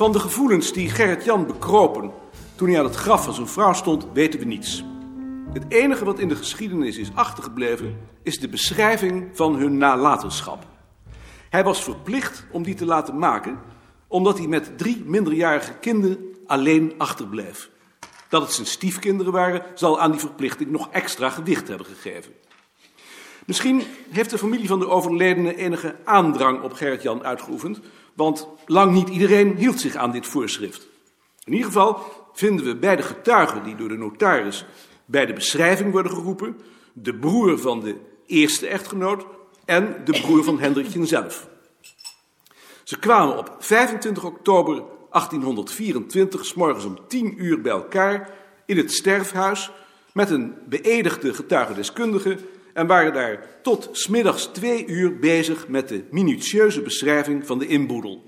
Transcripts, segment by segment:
Van de gevoelens die Gerrit-Jan bekropen toen hij aan het graf van zijn vrouw stond, weten we niets. Het enige wat in de geschiedenis is achtergebleven, is de beschrijving van hun nalatenschap. Hij was verplicht om die te laten maken, omdat hij met drie minderjarige kinderen alleen achterbleef. Dat het zijn stiefkinderen waren, zal aan die verplichting nog extra gewicht hebben gegeven. Misschien heeft de familie van de overledene enige aandrang op Gerrit-Jan uitgeoefend, want lang niet iedereen hield zich aan dit voorschrift. In ieder geval vinden we bij de getuigen die door de notaris bij de beschrijving worden geroepen, de broer van de eerste echtgenoot en de broer van Hendrikje zelf. Ze kwamen op 25 oktober 1824 s morgens om 10 uur bij elkaar in het sterfhuis met een beëdigde getuigendeskundige en waren daar tot smiddags twee uur bezig met de minutieuze beschrijving van de inboedel.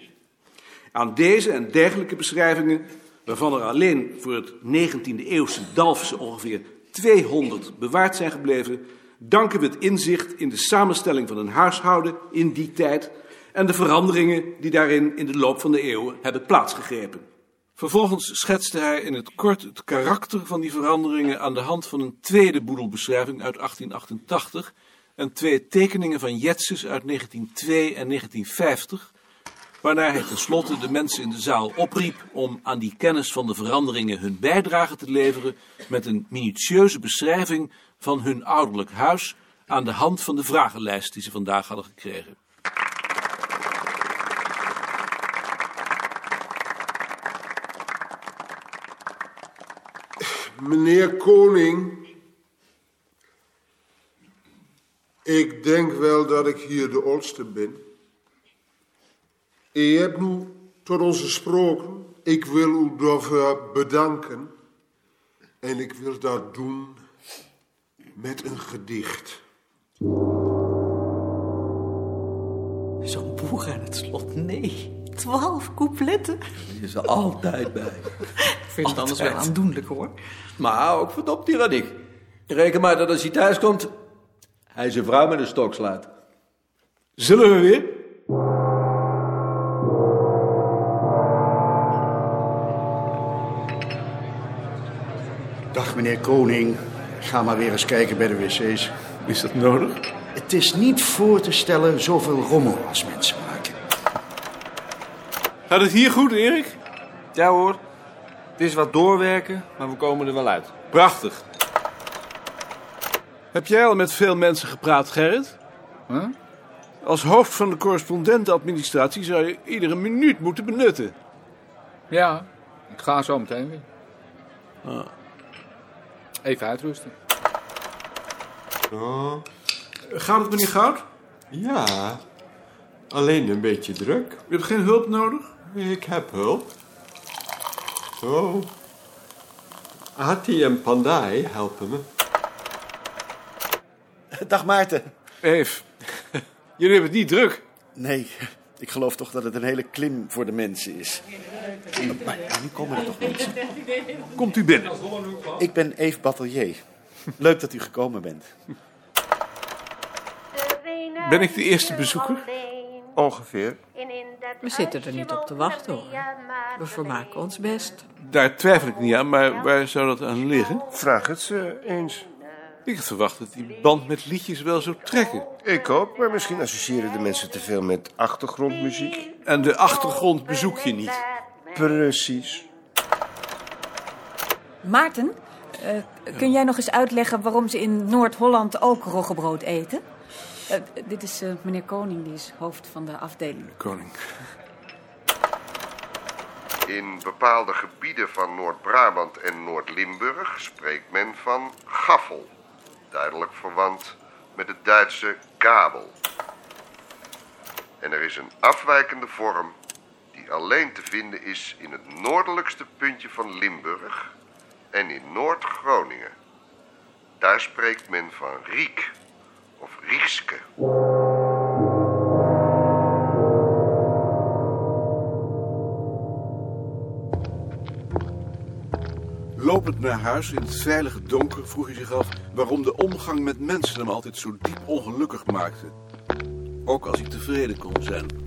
Aan deze en dergelijke beschrijvingen, waarvan er alleen voor het 19e eeuwse Dalfse ongeveer 200 bewaard zijn gebleven, danken we het inzicht in de samenstelling van een huishouden in die tijd en de veranderingen die daarin in de loop van de eeuwen hebben plaatsgegrepen. Vervolgens schetste hij in het kort het karakter van die veranderingen aan de hand van een tweede boedelbeschrijving uit 1888 en twee tekeningen van Jetses uit 1902 en 1950, waarna hij tenslotte de mensen in de zaal opriep om aan die kennis van de veranderingen hun bijdrage te leveren met een minutieuze beschrijving van hun ouderlijk huis aan de hand van de vragenlijst die ze vandaag hadden gekregen. Meneer Koning, ik denk wel dat ik hier de oudste ben. U hebt nu tot ons gesproken. Ik wil u daarvoor bedanken. En ik wil dat doen met een gedicht. Zo'n boer aan het slot, nee. Twaalf coupletten. Die is er altijd bij. Vind het anders wel aandoenlijk, hoor. Maar ook verdopt tyranniek. Reken maar dat als hij thuis komt, hij zijn vrouw met een stok slaat. Zullen we weer? Dag meneer Koning. Ga maar weer eens kijken bij de wc's. Is dat nodig? Het is niet voor te stellen zoveel rommel als mensen maken. Gaat het hier goed, Erik? Ja hoor, is wat doorwerken, maar we komen er wel uit. Prachtig. Heb jij al met veel mensen gepraat, Gerrit? Huh? Als hoofd van de correspondentenadministratie zou je iedere minuut moeten benutten. Ja, ik ga zo meteen weer. Ah. Even uitrusten. Oh, Gaat het, meneer Goud? ja. Alleen een beetje druk. U hebt geen hulp nodig? Ik heb hulp. Oh. Hatti en Pandai helpen me. Dag Maarten. Eve, jullie hebben het niet druk. Nee, ik geloof toch dat het een hele klim voor de mensen is. Maar nu komen er toch mensen. Komt u binnen. Ik ben Eve Batelier. Leuk dat u gekomen bent. Ben ik de eerste bezoeker? Ongeveer. We zitten er niet op te wachten, hoor. We vermaken ons best. Daar twijfel ik niet aan, maar waar zou dat aan liggen? Vraag het ze eens. Ik had verwacht dat die band met liedjes wel zou trekken. Ik ook, maar misschien associëren de mensen te veel met achtergrondmuziek. En de achtergrond bezoek je niet. Precies. Maarten, eh, kun jij nog eens uitleggen waarom ze in Noord-Holland ook roggebrood eten? Eh, dit is eh, meneer Koning, die is hoofd van de afdeling. Koning. In bepaalde gebieden van Noord-Brabant en Noord-Limburg spreekt men van gaffel. Duidelijk verwant met het Duitse kabel. En er is een afwijkende vorm die alleen te vinden is in het noordelijkste puntje van Limburg en in Noord-Groningen. Daar spreekt men van riek of riekske. Lopend naar huis in het veilige donker vroeg hij zich af waarom de omgang met mensen hem altijd zo diep ongelukkig maakte. Ook als hij tevreden kon zijn.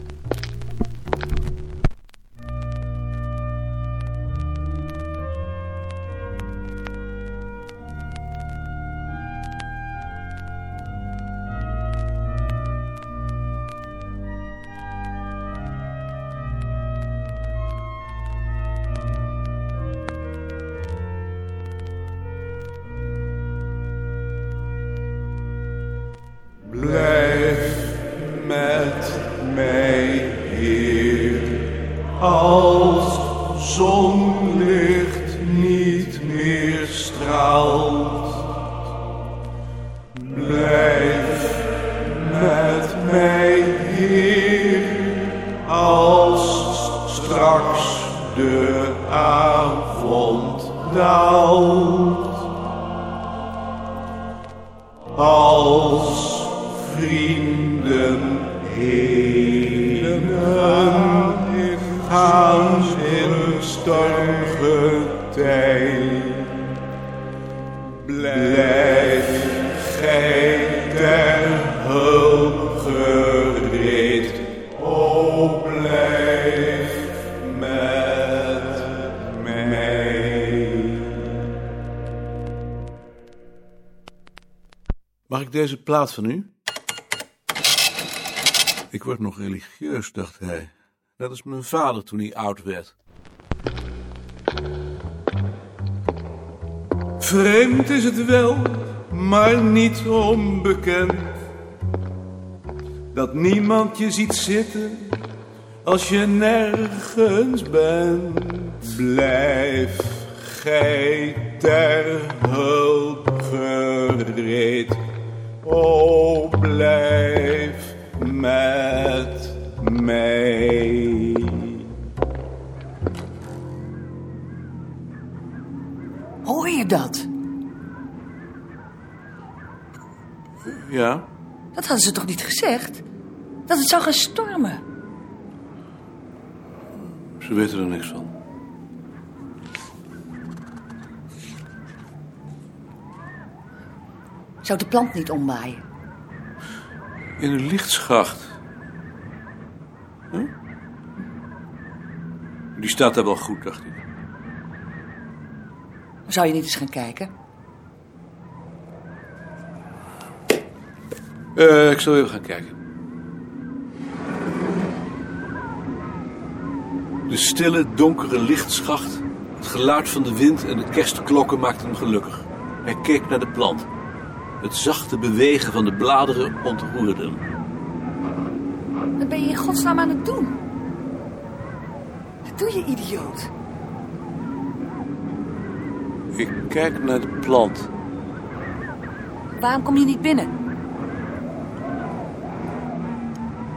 Straks de avond daalt. Als vrienden heen gaan in stormgetij. Blijf gij ter hulp deze plaat van u? Ik word nog religieus, dacht hij. Net als mijn vader toen hij oud werd. Vreemd is het wel, maar niet onbekend. Dat niemand je ziet zitten als je nergens bent. Blijf gij ter hulp gereed. O blijf met mij. Hoor je dat? Ja, Dat hadden ze toch niet gezegd? Dat het zou gaan stormen. ze weten er niks van. Zou de plant niet omwaaien? In een lichtschacht. Huh? Die staat daar wel goed, dacht ik. Zou je niet eens gaan kijken? Eh, ik zal even gaan kijken. De stille, donkere lichtschacht, het geluid van de wind en de kerstklokken maakten hem gelukkig. Hij keek naar de plant. Het zachte bewegen van de bladeren ontroerde hem. Wat ben je in godsnaam aan het doen? Wat doe je, idioot? Ik kijk naar de plant. Waarom kom je niet binnen?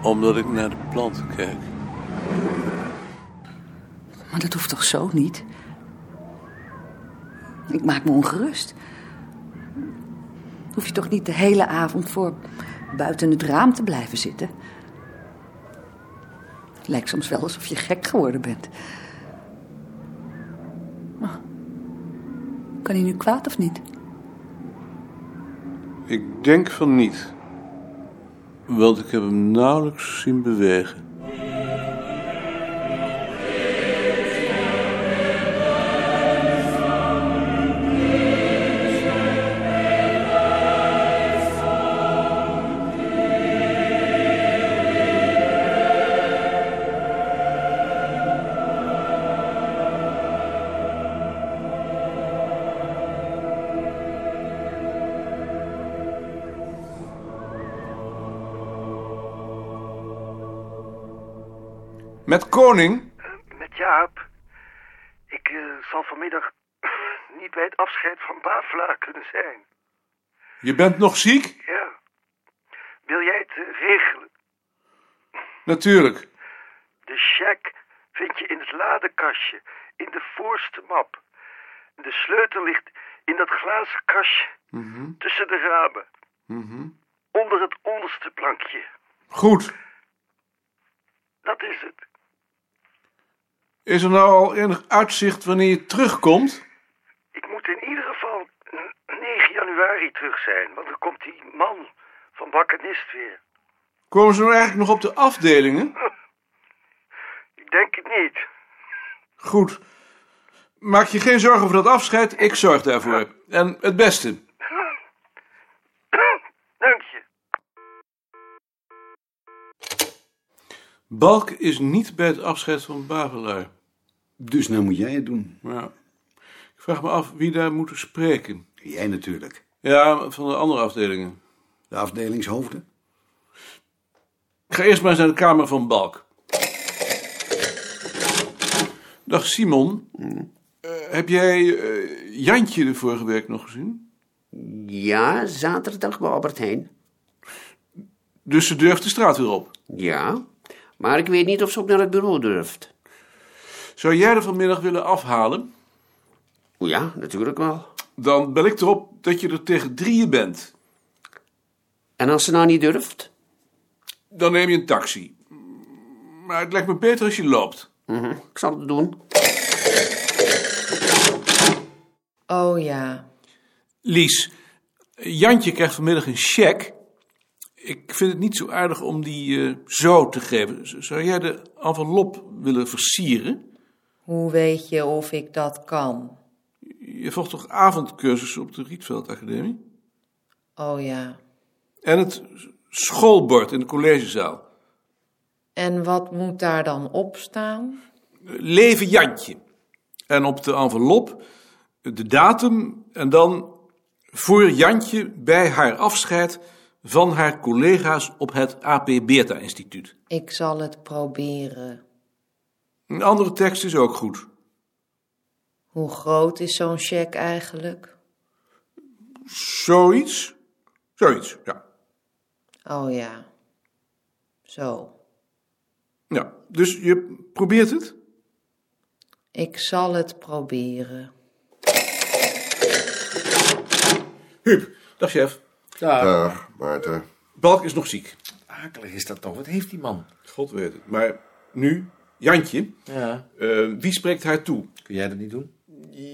Omdat ik naar de plant kijk. Maar dat hoeft toch zo niet? Ik maak me ongerust. Hoef je toch niet de hele avond voor buiten het raam te blijven zitten? Het lijkt soms wel alsof je gek geworden bent. Kan hij nu kwaad of niet? Ik denk van niet. Want ik heb hem nauwelijks zien bewegen. Met koning? Met Jaap. Ik eh, zal vanmiddag niet bij het afscheid van Bavelaar kunnen zijn. Je bent nog ziek? Ja. Wil jij het eh, regelen? Natuurlijk. De cheque vind je in het ladekastje, in de voorste map. De sleutel ligt in dat glazen kastje tussen de ramen. Onder het onderste plankje. Goed. Dat is het. Is er nou al enig uitzicht wanneer je terugkomt? Ik moet in ieder geval eh, 9 januari terug zijn, want dan komt die man van Bakkenist weer. Komen ze nou eigenlijk nog op de afdelingen? Ik denk het niet. Goed. Maak je geen zorgen over dat afscheid, ik zorg daarvoor. En het beste. Dank je. Balk is niet bij het afscheid van Bavelaar. Dus nou moet jij het doen. Ja. Ik vraag me af wie daar moet spreken. Jij natuurlijk. Ja, van de andere afdelingen. De afdelingshoofden. ga eerst maar eens naar de kamer van Balk. Dag Simon. Eh, heb jij eh, Jantje de vorige week nog gezien? Ja, zaterdag bij Albert Heijn. Dus ze durft de straat weer op. Ja, maar ik weet niet of ze ook naar het bureau durft. Zou jij er vanmiddag willen afhalen? Ja, natuurlijk wel. Dan bel ik erop dat je er tegen drieën bent. En als ze nou niet durft? Dan neem je een taxi. Maar het lijkt me beter als je loopt. Mhm, Ik zal het doen. Oh ja. Lies, Jantje krijgt vanmiddag een cheque. Ik vind het niet zo aardig om die eh, zo te geven. Z- Zou jij de envelop willen versieren? Hoe weet je of ik dat kan? Je volgt toch avondcursussen op de Rietveld Academie? Oh ja. En het schoolbord in de collegezaal. En wat moet daar dan op staan? Leven Jantje. En op de envelop de datum en dan voor Jantje bij haar afscheid van haar collega's op het AP Beerta Instituut. Ik zal het proberen. Een andere tekst is ook goed. Hoe groot is zo'n cheque eigenlijk? Zoiets? Zoiets, ja. Oh ja. Zo. ja. Dus je probeert het? Ik zal het proberen. Huub, dag chef. Dag, Maarten. Balk is nog ziek. Akelig is dat toch? Wat heeft die man? God weet het. Maar nu, Jantje, Ja. eh, wie spreekt haar toe? Kun jij dat niet doen?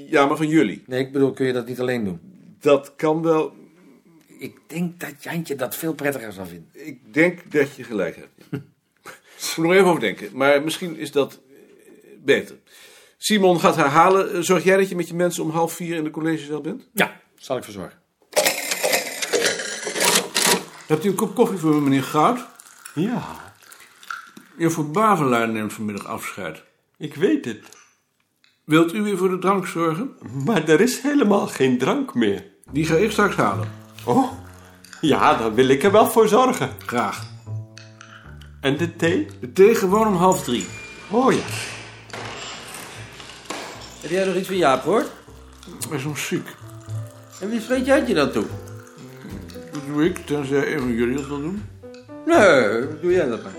Ja, maar van jullie. Nee, ik bedoel, kun je dat niet alleen doen? Dat kan wel. Ik denk dat Jantje dat veel prettiger zal vinden. Ik denk dat je gelijk hebt. Ik moet nog even over denken. Maar misschien is dat eh, beter. Simon gaat haar halen. Eh, Zorg jij dat je met je mensen om half vier in de collegezaal bent? Ja, zal ik verzorgen. Hebt u een kop koffie voor me, meneer Goud? Ja, Juffrouw Bavelaar neemt vanmiddag afscheid. ik weet het. Wilt u weer voor de drank zorgen? Maar er is helemaal geen drank meer. Die ga ik straks halen. Oh, ja, dan wil ik er wel voor zorgen. Graag. En de thee? De thee gewoon om half drie. Oh ja. Heb jij nog iets van Jaap gehoord? Hij is nog ziek. En wie spreekt Jantje dan toe? Dat doe ik, tenzij een van jullie dat wil doen. Nee, doe jij dat maar.